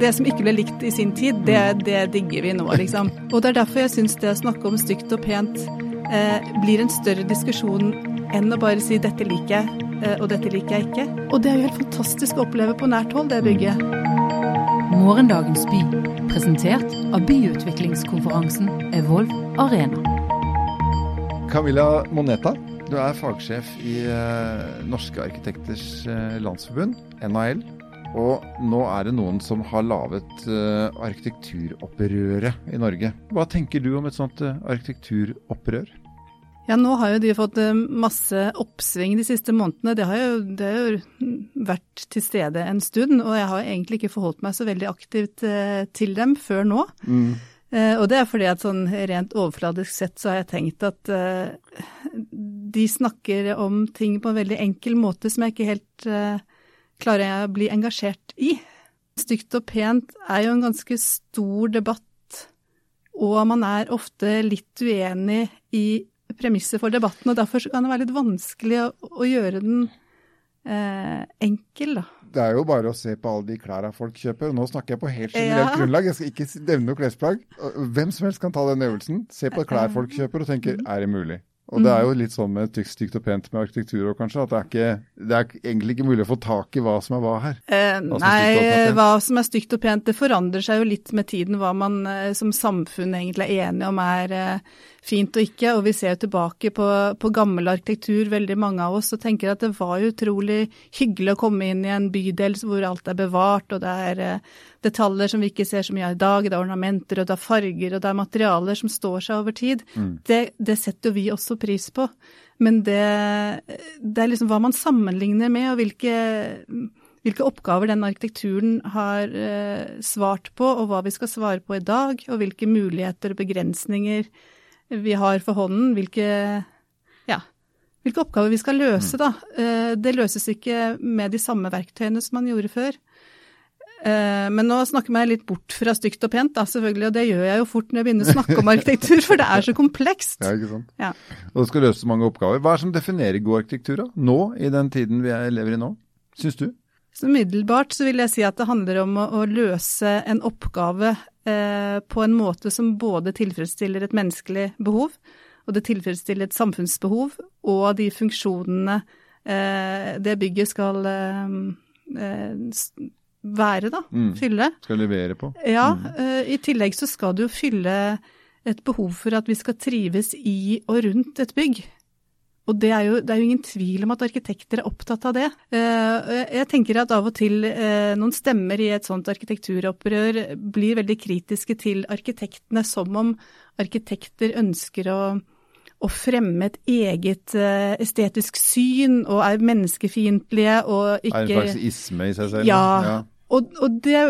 Det som ikke ble likt i sin tid, det, det digger vi nå, liksom. Og det er derfor jeg syns det å snakke om stygt og pent eh, blir en større diskusjon enn å bare si 'dette liker jeg', eh, og 'dette liker jeg ikke'. Og det er jo helt fantastisk å oppleve på nært hold, det bygget. Morgendagens by, presentert av byutviklingskonferansen Evolve Arena. Camilla Moneta, du er fagsjef i eh, Norske arkitekters eh, landsforbund, NAL. Og nå er det noen som har laget uh, arkitekturopprøret i Norge. Hva tenker du om et sånt uh, arkitekturopprør? Ja, nå har jo de fått eh, masse oppsving de siste månedene. Det har jo, det har jo vært til stede en stund, og jeg har egentlig ikke forholdt meg så veldig aktivt til dem før nå. Mm. Og det er fordi at sånn rent overfladisk sett så har jeg tenkt at de snakker om ting på en veldig enkel måte som jeg ikke helt klarer jeg å bli engasjert i. Stygt og pent er jo en ganske stor debatt, og man er ofte litt uenig i premisset for debatten, og derfor kan det være litt vanskelig å, å gjøre den eh, enkel, da. Det er jo bare å se på alle de klærne folk kjøper. og Nå snakker jeg på helt generelt Ja. grunnlag. Jeg skal ikke nevne noe klesplagg. Hvem som helst kan ta den øvelsen. Se på klær folk kjøper og tenker er det mulig? Og det er jo litt sånn med stygt, stygt og pent med arkitektur òg, kanskje, at det er, ikke, det er egentlig ikke mulig å få tak i hva som er hva her. Eh, Hva nei, hva som er stygt og pent, det forandrer seg jo litt med tiden hva man eh, som samfunn egentlig er enige om er eh, fint og ikke. Og vi ser jo tilbake på, på gammel arkitektur, veldig mange av oss, og tenker at det var utrolig hyggelig å komme inn i en bydel hvor alt er bevart, og det er eh, detaljer som vi ikke ser så mye av i dag. Det er ornamenter, og det er farger, og det er materialer som står seg over tid. Det, det setter jo vi også pris på. Men det, det er liksom hva man sammenligner med, og hvilke, hvilke oppgaver den arkitekturen har eh, svart på, og hva vi skal svare på i dag, og hvilke muligheter og begrensninger vi har for hånden. Hvilke, ja, hvilke oppgaver vi skal løse, da. Eh, det løses ikke med de samme verktøyene som man gjorde før. Eh, Men nå snakker jeg litt bort fra stygt og pent, da, selvfølgelig, og det gjør jeg jo fort når jeg begynner å snakke om arkitektur, for det er så komplekst. Ja, ikke sant? Ja. Og det skal løse mange oppgaver. Hva er det som definerer god arkitektur da? Nå, i den tiden vi er, lever i nå? Syns du? Så umiddelbart så vil jeg si at det handler om å, å løse en oppgave eh, på en måte som både tilfredsstiller et menneskelig behov, og det tilfredsstiller et samfunnsbehov, og de funksjonene eh, det bygget skal eh, eh, være, da. Mm. Fylle. Skal levere på? Ja, eh, i tillegg så skal det jo fylle et behov for at vi skal trives i og rundt et bygg. Og det er, jo, det er jo ingen tvil om at arkitekter er opptatt av det. Eh, Jeg tenker at av og til eh, noen stemmer i et sånt arkitekturopprør blir veldig kritiske til arkitektene, som om arkitekter ønsker å, å fremme et eget eh, estetisk syn og er menneskefiendtlige og Er ikke en slags isme i seg selv? ja, Og, og det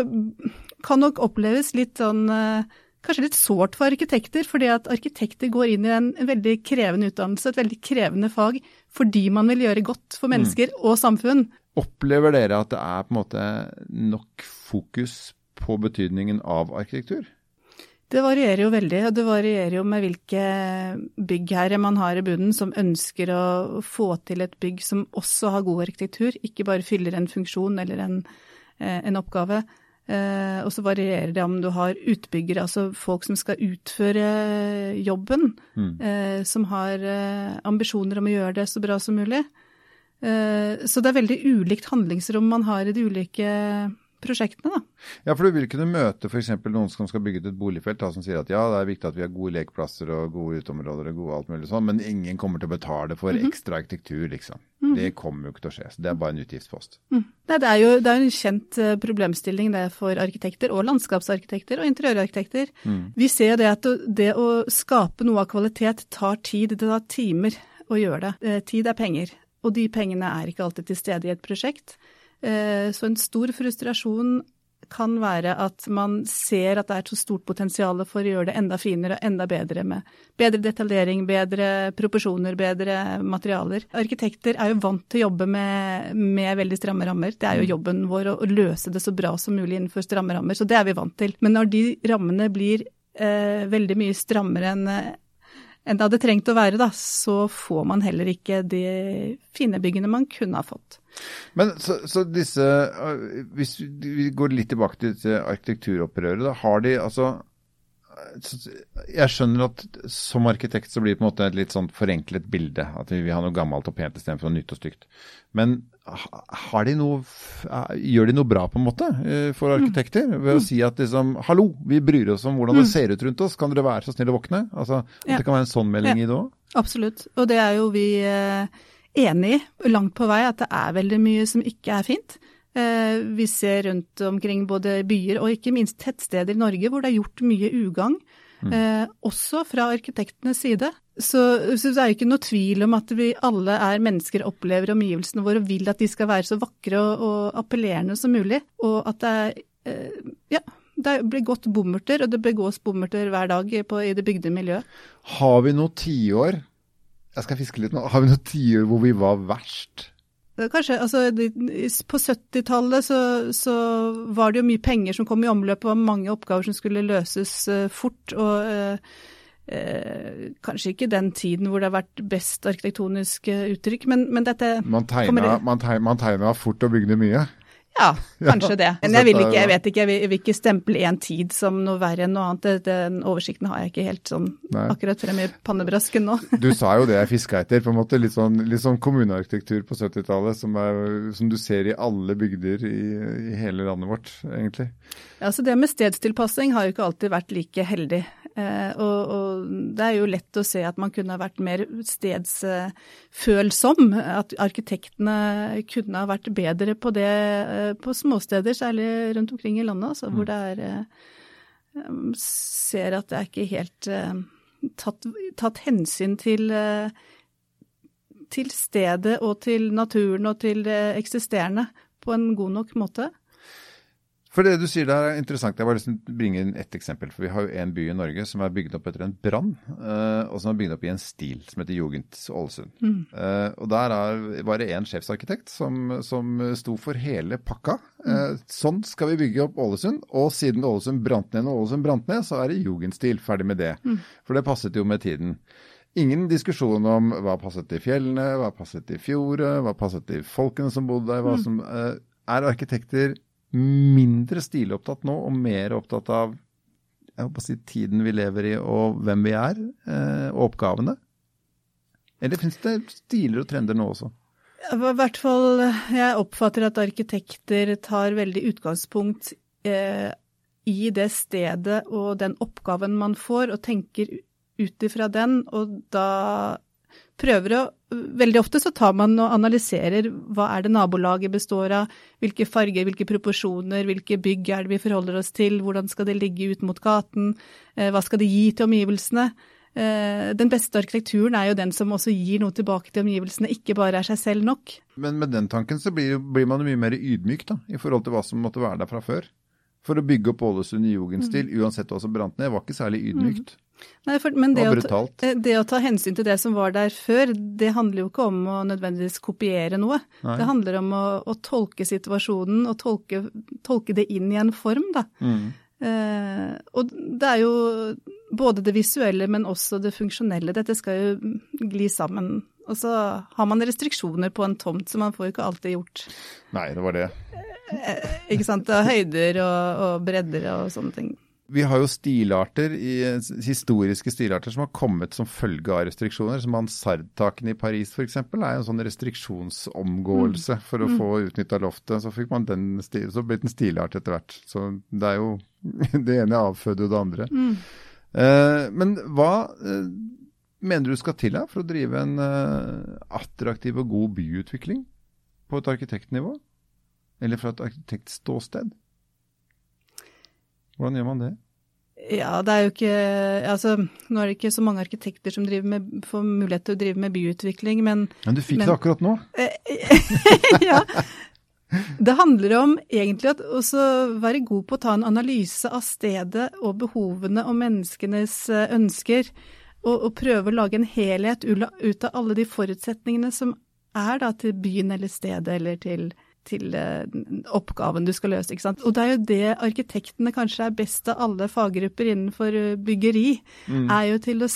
kan nok oppleves litt sånn eh, Kanskje litt sårt for arkitekter, fordi at arkitekter går inn i en, en veldig krevende utdannelse, et veldig krevende fag, fordi man vil gjøre godt for mennesker og samfunn. Opplever dere at det er på en måte nok fokus på betydningen av arkitektur? Det varierer jo veldig, og det varierer jo med hvilke byggherre man har i bunnen som ønsker å få til et bygg som også har god arkitektur, ikke bare fyller en funksjon eller en, eh, en oppgave. Eh, og så varierer det om du har utbyggere, altså folk som skal utføre jobben, mm. som har eh, ambisjoner om å gjøre det så bra som mulig. Eh, så det er veldig ulikt handlingsrom man har i de ulike prosjektene, da. Ja, for du vil kunne møte f.eks. noen som skal bygge ut et boligfelt, da, som sier at ja, det er viktig at vi har gode lekeplasser og gode uteområder og gode alt mulig sånn, men ingen kommer til å betale for ekstra arkitektur, liksom. Det kommer jo ikke til å skje. Så det er bare en utgiftspost. Nei, det er jo det er en kjent eh, problemstilling det for arkitekter, og landskapsarkitekter og interiørarkitekter. Vi ser det at det å skape noe av kvalitet tar tid. Det tar timer å gjøre det. Eh, Tid er penger, og de pengene er ikke alltid til stede i et prosjekt. Eh, Så en stor frustrasjon kan være at man ser at det er et så stort potensial for å gjøre det enda finere og enda bedre med bedre detaljering, bedre proporsjoner, bedre materialer. Arkitekter er jo vant til å jobbe med, med veldig stramme rammer. Det er jo jobben vår å, å løse det så bra som mulig innenfor stramme rammer, så det er vi vant til. Men når de rammene blir eh, veldig mye strammere enn enn det hadde trengt å være, da, så får man heller ikke de fine byggene man kunne ha fått. Men så, så disse, øh, hvis vi går litt tilbake til arkitekturopprøret, da har de altså jeg skjønner at som arkitekt så blir det på en måte et litt sånn forenklet bilde. At vi vil ha noe gammelt og pent istedenfor noe nytt og stygt. Men de noe, gjør de noe bra på en måte eh, for arkitekter? Ved å si at liksom Hallo, vi bryr oss om hvordan det mm. ser ut rundt oss. Kan dere være så snill å våkne? Altså, At det kan være en sånn melding i det òg? Absolutt. Og det er jo vi eh, enig i langt på vei. At det er veldig mye som ikke er fint. Eh, vi ser rundt omkring både byer og ikke minst tettsteder i Norge hvor det er gjort mye ugagn. Mm. Eh, også fra arkitektenes side. Så, så, det er jo ikke noe tvil om at vi alle er mennesker, opplever omgivelsene våre og vil at de skal være så vakre og, og appellerende som mulig. Og at det er eh, Ja. Det blir gått bommerter, og det begås bommerter hver dag på, i det bygde miljøet. Har vi noen tiår jeg skal fiske litt nå. Har vi noen tiår hvor vi var verst? Kanskje, altså På 70-tallet så, så, var det jo mye penger som kom i omløp, og mange oppgaver som skulle løses uh, fort. og uh, uh, Kanskje ikke den tiden hvor det har vært best arkitektonisk uttrykk, men, men dette Man tegna, man, tegna, man tegna fort og bygde mye? Ja, kanskje det. Men jeg vil ikke, jeg vet ikke, jeg vil ikke stemple én tid som noe verre enn noe annet. Den oversikten har jeg ikke helt sånn Nei. akkurat frem i pannebrasken nå. Du sa jo det jeg fiska etter, på en måte. Litt sånn, litt sånn kommunearkitektur på 70-tallet som, som, du ser i alle bygder i, i hele landet vårt, egentlig. Ja, så Det med stedstilpassing har jo ikke alltid vært like heldig. Eh, og, og, det er jo lett å se at man kunne ha vært mer stedsfølsom. At arkitektene kunne ha vært bedre på det eh, på småsteder, særlig rundt omkring i landet, altså, hvor mm. det er eh, Ser at det er ikke helt tatt, tatt hensyn til til stedet og til naturen og til det eksisterende på en god nok måte. For det du sier der er interessant. Jeg vil liksom bringe inn ett eksempel. For vi har jo en by i Norge som er bygd opp etter en brann, uh, og som er bygd opp i en stil som heter Jugend Ålesund. Mm. Uh, og der er, var det én sjefsarkitekt som, som, sto for hele pakka. Uh, sånn skal vi bygge opp Ålesund. Og siden Ålesund brant ned og Ålesund brant ned, så er det jugendstil. Ferdig med det. Mm. For det passet jo med tiden. Ingen diskusjon om hva passet til fjellene, hva passet til fjordet, hva passet til folkene som bodde der. hva mm. som Er arkitekter mindre stilopptatt nå og mer opptatt av jeg håper å si, tiden vi lever i og hvem vi er, eh, og oppgavene? Eller finnes det stiler og trender nå også? I hvert fall, jeg oppfatter at arkitekter tar veldig utgangspunkt eh, i det stedet og den oppgaven man får, og tenker ut ifra den. Og da prøver å Veldig ofte så tar man og analyserer hva er det nabolaget består av, hvilke farger, hvilke proporsjoner, hvilke bygg er det vi forholder oss til, hvordan skal det ligge ut mot gaten, eh, hva skal det gi til omgivelsene. Eh, den beste arkitekturen er jo den som også gir noe tilbake til omgivelsene, ikke bare er seg selv nok. Men med den tanken så blir, blir man mye mer ydmyk da, i forhold til hva som måtte være der fra før. For å bygge opp Ålesund i jugendstil, mm. uansett hva som brant ned, var ikke særlig ydmykt. Mm. Nei, for, men det, det, å ta, det, å ta, hensyn til det som var der før, det handler jo ikke om å nødvendigvis kopiere noe. Nei. Det handler om å, å tolke situasjonen og tolke, tolke, det inn i en form, da. Mm. Eh, og det er jo både det visuelle, men også det funksjonelle. Dette skal jo gli sammen. Og så har man restriksjoner på en tomt, så man får jo ikke alltid gjort Nei, det var det. Eh, ikke sant. Høyder og, og bredder og sånne ting vi har jo stilarter, historiske stilarter som har kommet som følge av restriksjoner. Som mansardtakene i Paris f.eks. er en sånn restriksjonsomgåelse mm. for å mm. få utnytta loftet. Så fikk man den så ble det en stilart etter hvert. Så det er jo det ene avføder jo det andre. Mm. Eh, men hva eh, mener du skal til her for å drive en eh, attraktiv og god byutvikling på et arkitektnivå? Eller fra et arkitektståsted? Hvordan gjør man det? Ja, det er jo ikke Altså, nå er det ikke så mange arkitekter som med, får mulighet til å drive med byutvikling, men Men du fikk men, det akkurat nå? ja. Det handler om egentlig å være god på å ta en analyse av stedet og behovene og menneskenes eh, ønsker, og, og prøve å lage en helhet ut av alle de forutsetningene som er da til byen eller stedet eller til til eh, oppgaven du skal løse. ikke sant? Og det er jo det arkitektene kanskje er best av alle faggrupper innenfor eh, byggeri, mm. er jo til å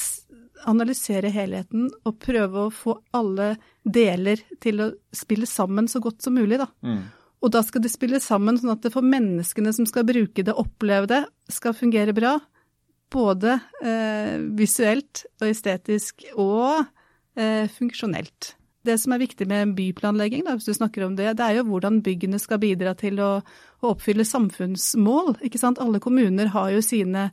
analysere helheten og prøve å få alle deler til å spille sammen så godt som mulig, da. Mm. Og da skal det spille sammen sånn at det for menneskene som skal bruke det, oppleve det, skal fungere bra. Både eh, visuelt og estetisk og eh, funksjonelt. Det som er viktig med byplanlegging, da, hvis du snakker om det, det er jo hvordan byggene skal bidra til å, å oppfylle samfunnsmål. ikke sant? Alle kommuner har jo sine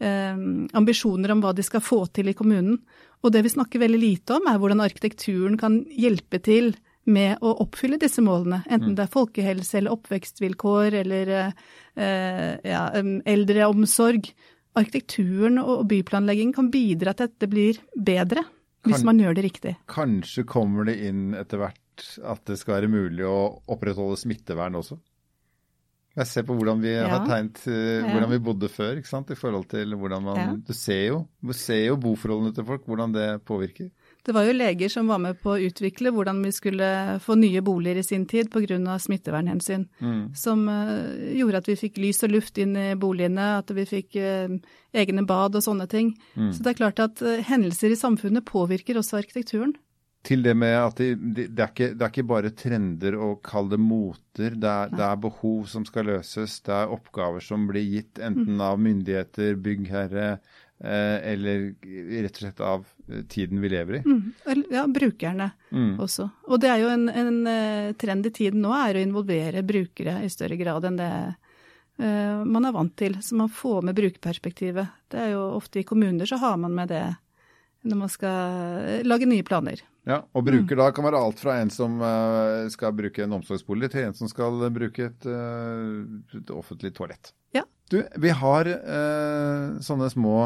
eh, ambisjoner om hva de skal få til i kommunen. Og det vi snakker veldig lite om, er hvordan arkitekturen kan hjelpe til med å oppfylle disse målene. Enten det er folkehelse eller oppvekstvilkår eller eh, ja, eldreomsorg. Arkitekturen og byplanlegging kan bidra til at dette blir bedre, hvis Kan- man gjør det riktig. Kanskje kommer det inn etter hvert at det skal være mulig å opprettholde smittevern også? Jeg ser på hvordan vi Ja. har tegnet eh, hvordan vi bodde før, ikke sant? i forhold til hvordan man Ja. Du ser jo, du ser jo boforholdene til folk, hvordan det påvirker. Det var jo leger som var med på å utvikle hvordan vi skulle få nye boliger i sin tid pga. smittevernhensyn. Mm. Som eh, gjorde at vi fikk lys og luft inn i boligene, at vi fikk eh, egne bad og sånne ting. Mm. Så det er klart at eh, hendelser i samfunnet påvirker også arkitekturen. Til det med at det, det, er ikke, det er ikke bare trender og kall det moter. Det er, det er behov som skal løses. Det er oppgaver som blir gitt enten av myndigheter, byggherre eller rett og slett av eh, tiden vi lever i. Mm. Ja, brukerne Mm. også. Og det er jo en, en eh, trend i tiden nå, er å involvere brukere i større grad enn det uh, man er vant til. Så man får med brukerperspektivet. Det er jo ofte i kommuner så har man med det når man skal eh, lage nye planer. Ja, og bruker da kan være alt fra en som eh, skal bruke en omsorgsbolig, til en som skal bruke et, eh, et offentlig toalett. Ja. Du, vi har eh, sånne små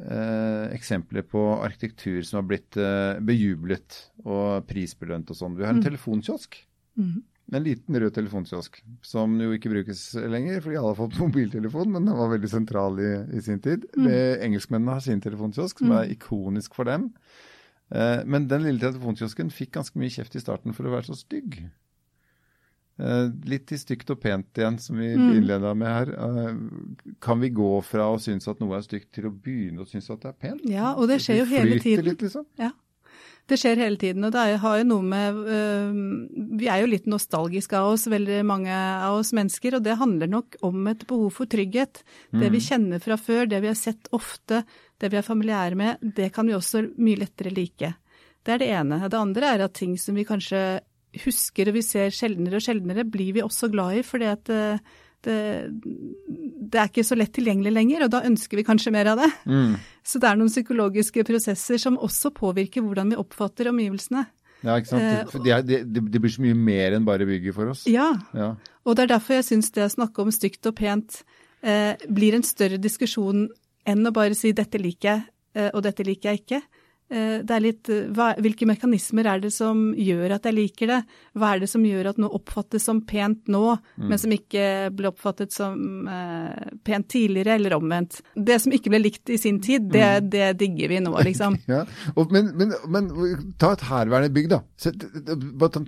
eh, eksempler på arkitektur som har blitt eh, bejublet og prisbelønt og sånn. Vi har en Mm. telefonkiosk. Mm. En liten rød telefonkiosk, som jo ikke brukes lenger, fordi alle har fått mobiltelefon, men den var veldig sentral i, i sin tid. Mm. Det, engelskmennene har sin telefonkiosk, som Mm. er ikonisk for dem. Eh, men den lille telefonkiosken fikk ganske mye kjeft i starten for å være så stygg. Eh, litt i stygt og pent igjen, som vi Mm. innleda med her. Eh, kan vi gå fra å synes at noe er stygt, til å begynne å synes at det er pent? Ja, og det skjer jo hele tiden. Litt, liksom. Ja. Det skjer hele tiden, og det er- har jo noe med øh, Vi er jo litt nostalgiske av oss, veldig mange av oss mennesker, og det handler nok om et behov for trygghet. Det vi kjenner fra før, det vi har sett ofte, det vi er familiære med, det kan vi også mye lettere like. Det er det ene. Det andre er at ting som vi kanskje husker og vi ser sjeldnere og sjeldnere, blir vi også glad i, fordi at øh, det, det er ikke så lett tilgjengelig lenger, og da ønsker vi kanskje mer av det. Mm. Så det er noen psykologiske prosesser som også påvirker hvordan vi oppfatter omgivelsene. Ja, ikke sant? Eh, det, det, det blir så mye mer enn bare bygget for oss. Ja, Ja. og det er derfor jeg syns det å snakke om stygt og pent eh, blir en større diskusjon enn å bare si 'dette liker jeg', eh, og 'dette liker jeg ikke'. Eh, det er litt eh, hva, Hvilke mekanismer er det som gjør at jeg liker det? Hva er det som gjør at noe oppfattes som pent nå, men som ikke ble oppfattet som eh, pent tidligere, eller omvendt? Det som ikke ble likt i sin tid, det, det digger vi nå, liksom. Ja, og, men, men, men ta et herværende bygg, da. Bare et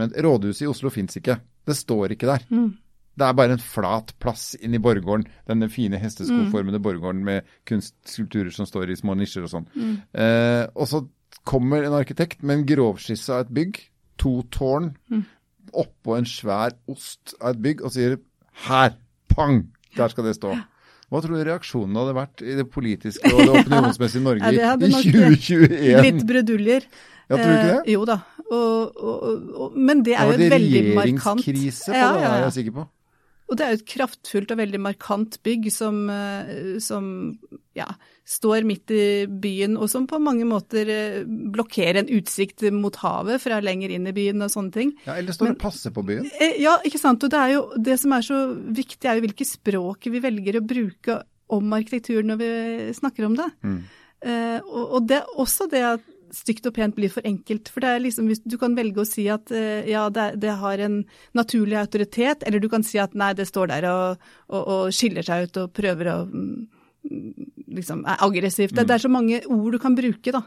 en. Rådhuset i Oslo fins ikke. Det står ikke der. Mm. Det er bare en flat plass inn i borggården. Denne fine hesteskoformede borggården med kunstskulpturer som står i små nisjer og sånn. Eh, og så kommer en arkitekt med en grovskisse av et bygg, to tårn, oppå en svær ost av et bygg, og sier her, pang, der skal det stå. Hva tror du reaksjonen hadde vært i det politiske og det opinionsmessige Norge Ja, det i 2021? Litt bruduljer. Ja, tror du ikke det? Eh, jo da. Og, og, og, men det er jo det veldig markant regjeringskrise på Ja, det, ja, er ja. jeg sikker på. Og det er jo et kraftfullt og veldig markant bygg som, eh, som ja, står midt i byen, og som på mange måter eh, blokkerer en utsikt mot havet fra lenger inn i byen og sånne ting. Ja, Eller står det 'passe på byen'? Eh, Ja, ikke sant. Og det er jo det som er så viktig, er jo hvilke språk vi velger å bruke om arkitektur når vi snakker om det. Mm. Uh, og, og det er også det at stygt og pent blir for enkelt. For det er liksom, du kan velge å si at eh, ja, det, det har en naturlig autoritet, eller du kan si at nei, det står der og, og, og skiller seg ut og prøver å mm, liksom er aggressivt. Det, det er så mange ord du kan bruke, da.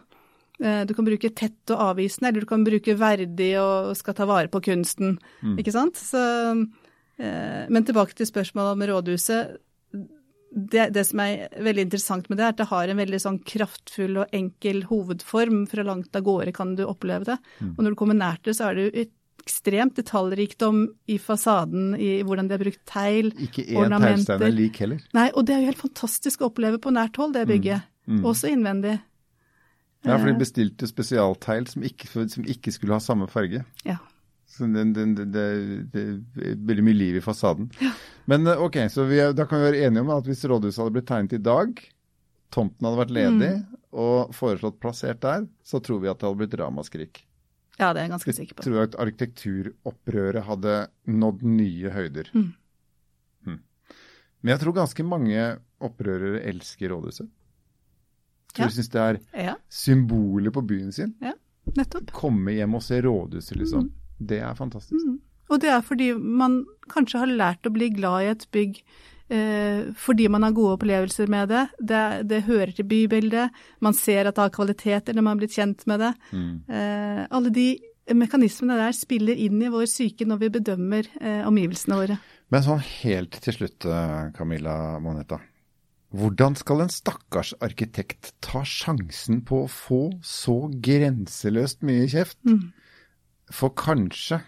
Eh, Du kan bruke tett og avvisende, eller du kan bruke verdig og skal ta vare på kunsten. Ikke sant? Så, eh, men tilbake til spørsmålet om rådhuset. Det, det, som er veldig interessant med det, er at det har en veldig sånn kraftfull og enkel hovedform. Fra langt av gårde kan du oppleve det. Mm. Og når du kommer nært det, så er det ekstremt detaljrikdom i fasaden, i hvordan de har brukt tegl, Ikke én teglstein er lik heller. Nei, og det er jo helt fantastisk å oppleve på nært hold, det mm. bygget. Mm. Mm. Også innvendig. Ja, for de eh. bestilte spesialtegl som, som ikke skulle ha samme farge. Ja. Så det, det, det, det, er veldig mye liv i fasaden. Ja. Men eh, ok, så vi, da kan vi være enige om at hvis rådhuset hadde blitt tegnet i dag, tomten hadde vært ledig mm. og foreslått plassert der, så tror vi at det hadde blitt ramaskrik. Ja, det er jeg ganske sikker på. Vi tror at arkitekturopprøret hadde nådd nye høyder. Mm. Mm. Men jeg tror ganske mange opprørere elsker rådhuset. Jeg tror ja. de syns det er ja. symbolet på byen sin. Ja, nettopp. Komme hjem og se rådhuset, liksom. Det er fantastisk. Mm. Og det er fordi man kanskje har lært å bli glad i et bygg eh, fordi man har gode opplevelser med det. det. det. hører til bybildet. Man ser at det har kvaliteter når man har blitt kjent med det. Mm. Eh, alle de mekanismene der spiller inn i vår syke når vi bedømmer eh, omgivelsene våre. Men sånn helt til slutt, eh, Camilla Moneta. Hvordan skal en stakkars arkitekt ta sjansen på å få så grenseløst mye kjeft? Mm for kanskje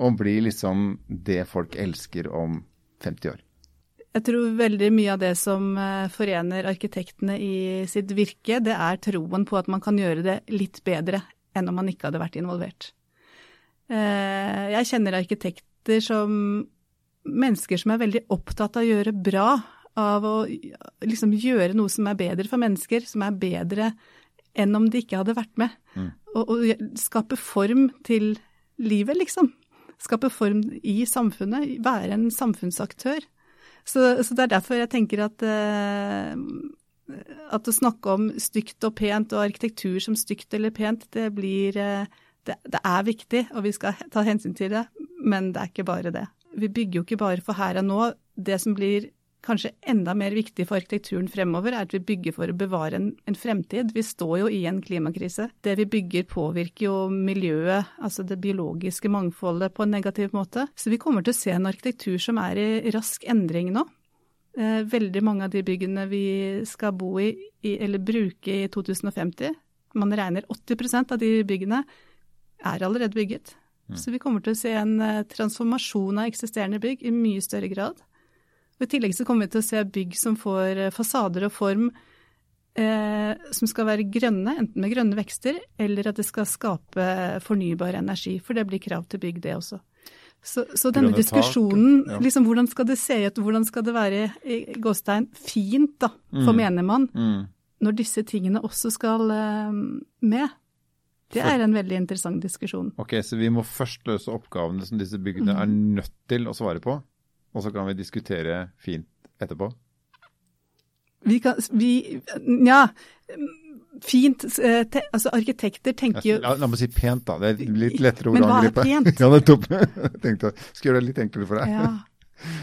å bli liksom det folk elsker om 50 år? Jeg tror veldig mye av det som eh, forener arkitektene i sitt virke, det er troen på at man kan gjøre det litt bedre enn om man ikke hadde vært involvert. Eh, jeg kjenner arkitekter som mennesker som er veldig opptatt av å gjøre bra, av å liksom gjøre noe som er bedre for mennesker, som er bedre enn om de ikke hadde vært med. Mm. Og, og, skape form til livet, liksom. Skape form i samfunnet, være en samfunnsaktør. Så, så det er derfor jeg tenker at, uh, at å snakke om stygt og pent og arkitektur som stygt eller pent, det blir uh, det, det, er viktig, og vi skal ta hensyn til det, men det er ikke bare det. Vi bygger jo ikke bare for her og nå. Det som blir kanskje enda mer viktig for arkitekturen fremover, er at vi bygger for å bevare en, en, fremtid. Vi står jo i en klimakrise. Det vi bygger påvirker jo miljøet, altså det biologiske mangfoldet, på en negativ måte. Så vi kommer til å se en arkitektur som er i rask endring nå. Eh, veldig mange av de byggene vi skal bo i, eller bruke i 2050, man regner 80% av de byggene, er allerede bygget. Mm. Så vi kommer til å se en eh, transformasjon av eksisterende bygg i mye større grad. Og I tillegg så kommer vi til å se bygg som får eh, fasader og form eh, som skal være grønne, enten med grønne vekster, eller at det skal skape fornybar energi. For det blir krav til bygg, det også. Så, så denne diskusjonen, ja. liksom, hvordan skal det se ut, hvordan skal det være i gåstein fint, da, for mm. menigmann, mm. når disse tingene også skal eh, med? Det er en veldig interessant diskusjon. Ok, Så vi må først løse oppgavene som disse byggene mm. er nødt til å svare på? Og så kan vi diskutere fint etterpå? Vi kan Vi Nja. Fint eh, te, Altså, arkitekter tenker jo La, la meg si pent, da. Det er litt lettere ord å angripe. Men hva er pent? ja, nettopp. Tenkte jeg skulle gjøre det litt enklere for deg. Ja.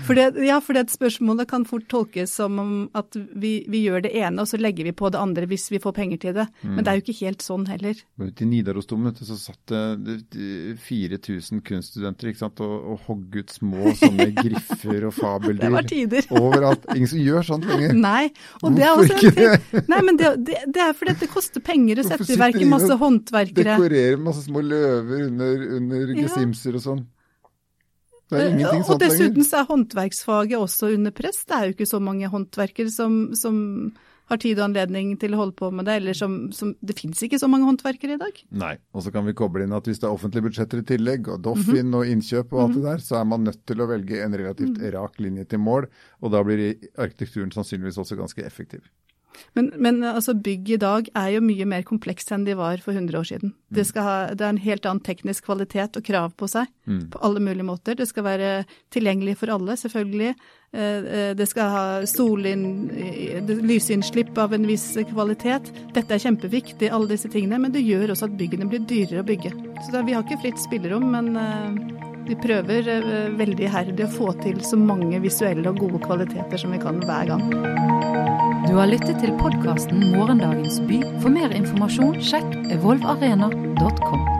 For det, ja, for det spørsmålet kan fort tolkes som om at vi, vi, gjør det ene, og så legger vi på det andre hvis vi får penger til det. Mm. Men det er jo ikke helt sånn heller. Ute i Nidarosdomen så satt det 4000 kunststudenter ikke sant, og, og hogg ut små sånne griffer og fabeldyr. Det var tider. Overalt. Ingen som gjør sånt lenger. Nei. Og Hvorfor ikke ting. Nei, men det, det, det, er fordi det koster penger å sette i verk masse håndverkere. Dekorere masse små løver under, under gesimser og sånn. Det er ingenting sånt lenger. Og dessuten så er håndverksfaget også under press. Det er jo ikke så mange håndverkere som, som har tid og anledning til å holde på med det, eller som, som Det finnes ikke så mange håndverkere i dag. Nei, og så kan vi koble inn at hvis det er offentlige budsjetter i tillegg, og Doffin mm -hmm. og innkjøp og alt mm -hmm. det der, så er man nødt til å velge en relativt mm. rak linje til mål, og da blir arkitekturen sannsynligvis også ganske effektiv. Men, men altså, bygg i dag er jo mye mer komplekst enn de var for 100 år siden. Det, mm. ha, det er en helt annen teknisk kvalitet og krav på seg mm. på alle mulige måter. Det skal være tilgjengelig for alle, selvfølgelig. Eh, eh, det skal ha solinn, lysinnslipp av en viss kvalitet. Dette er kjempeviktig, alle disse tingene, men det gjør også at byggene blir dyrere å bygge. Så da, vi har ikke fritt spillerom, men eh, vi prøver veldig iherdig å få til så mange visuelle og gode kvaliteter som vi kan hver gang. Du har lyttet til podkasten Morgendagens by. For mer informasjon, sjekk evolvarena.com.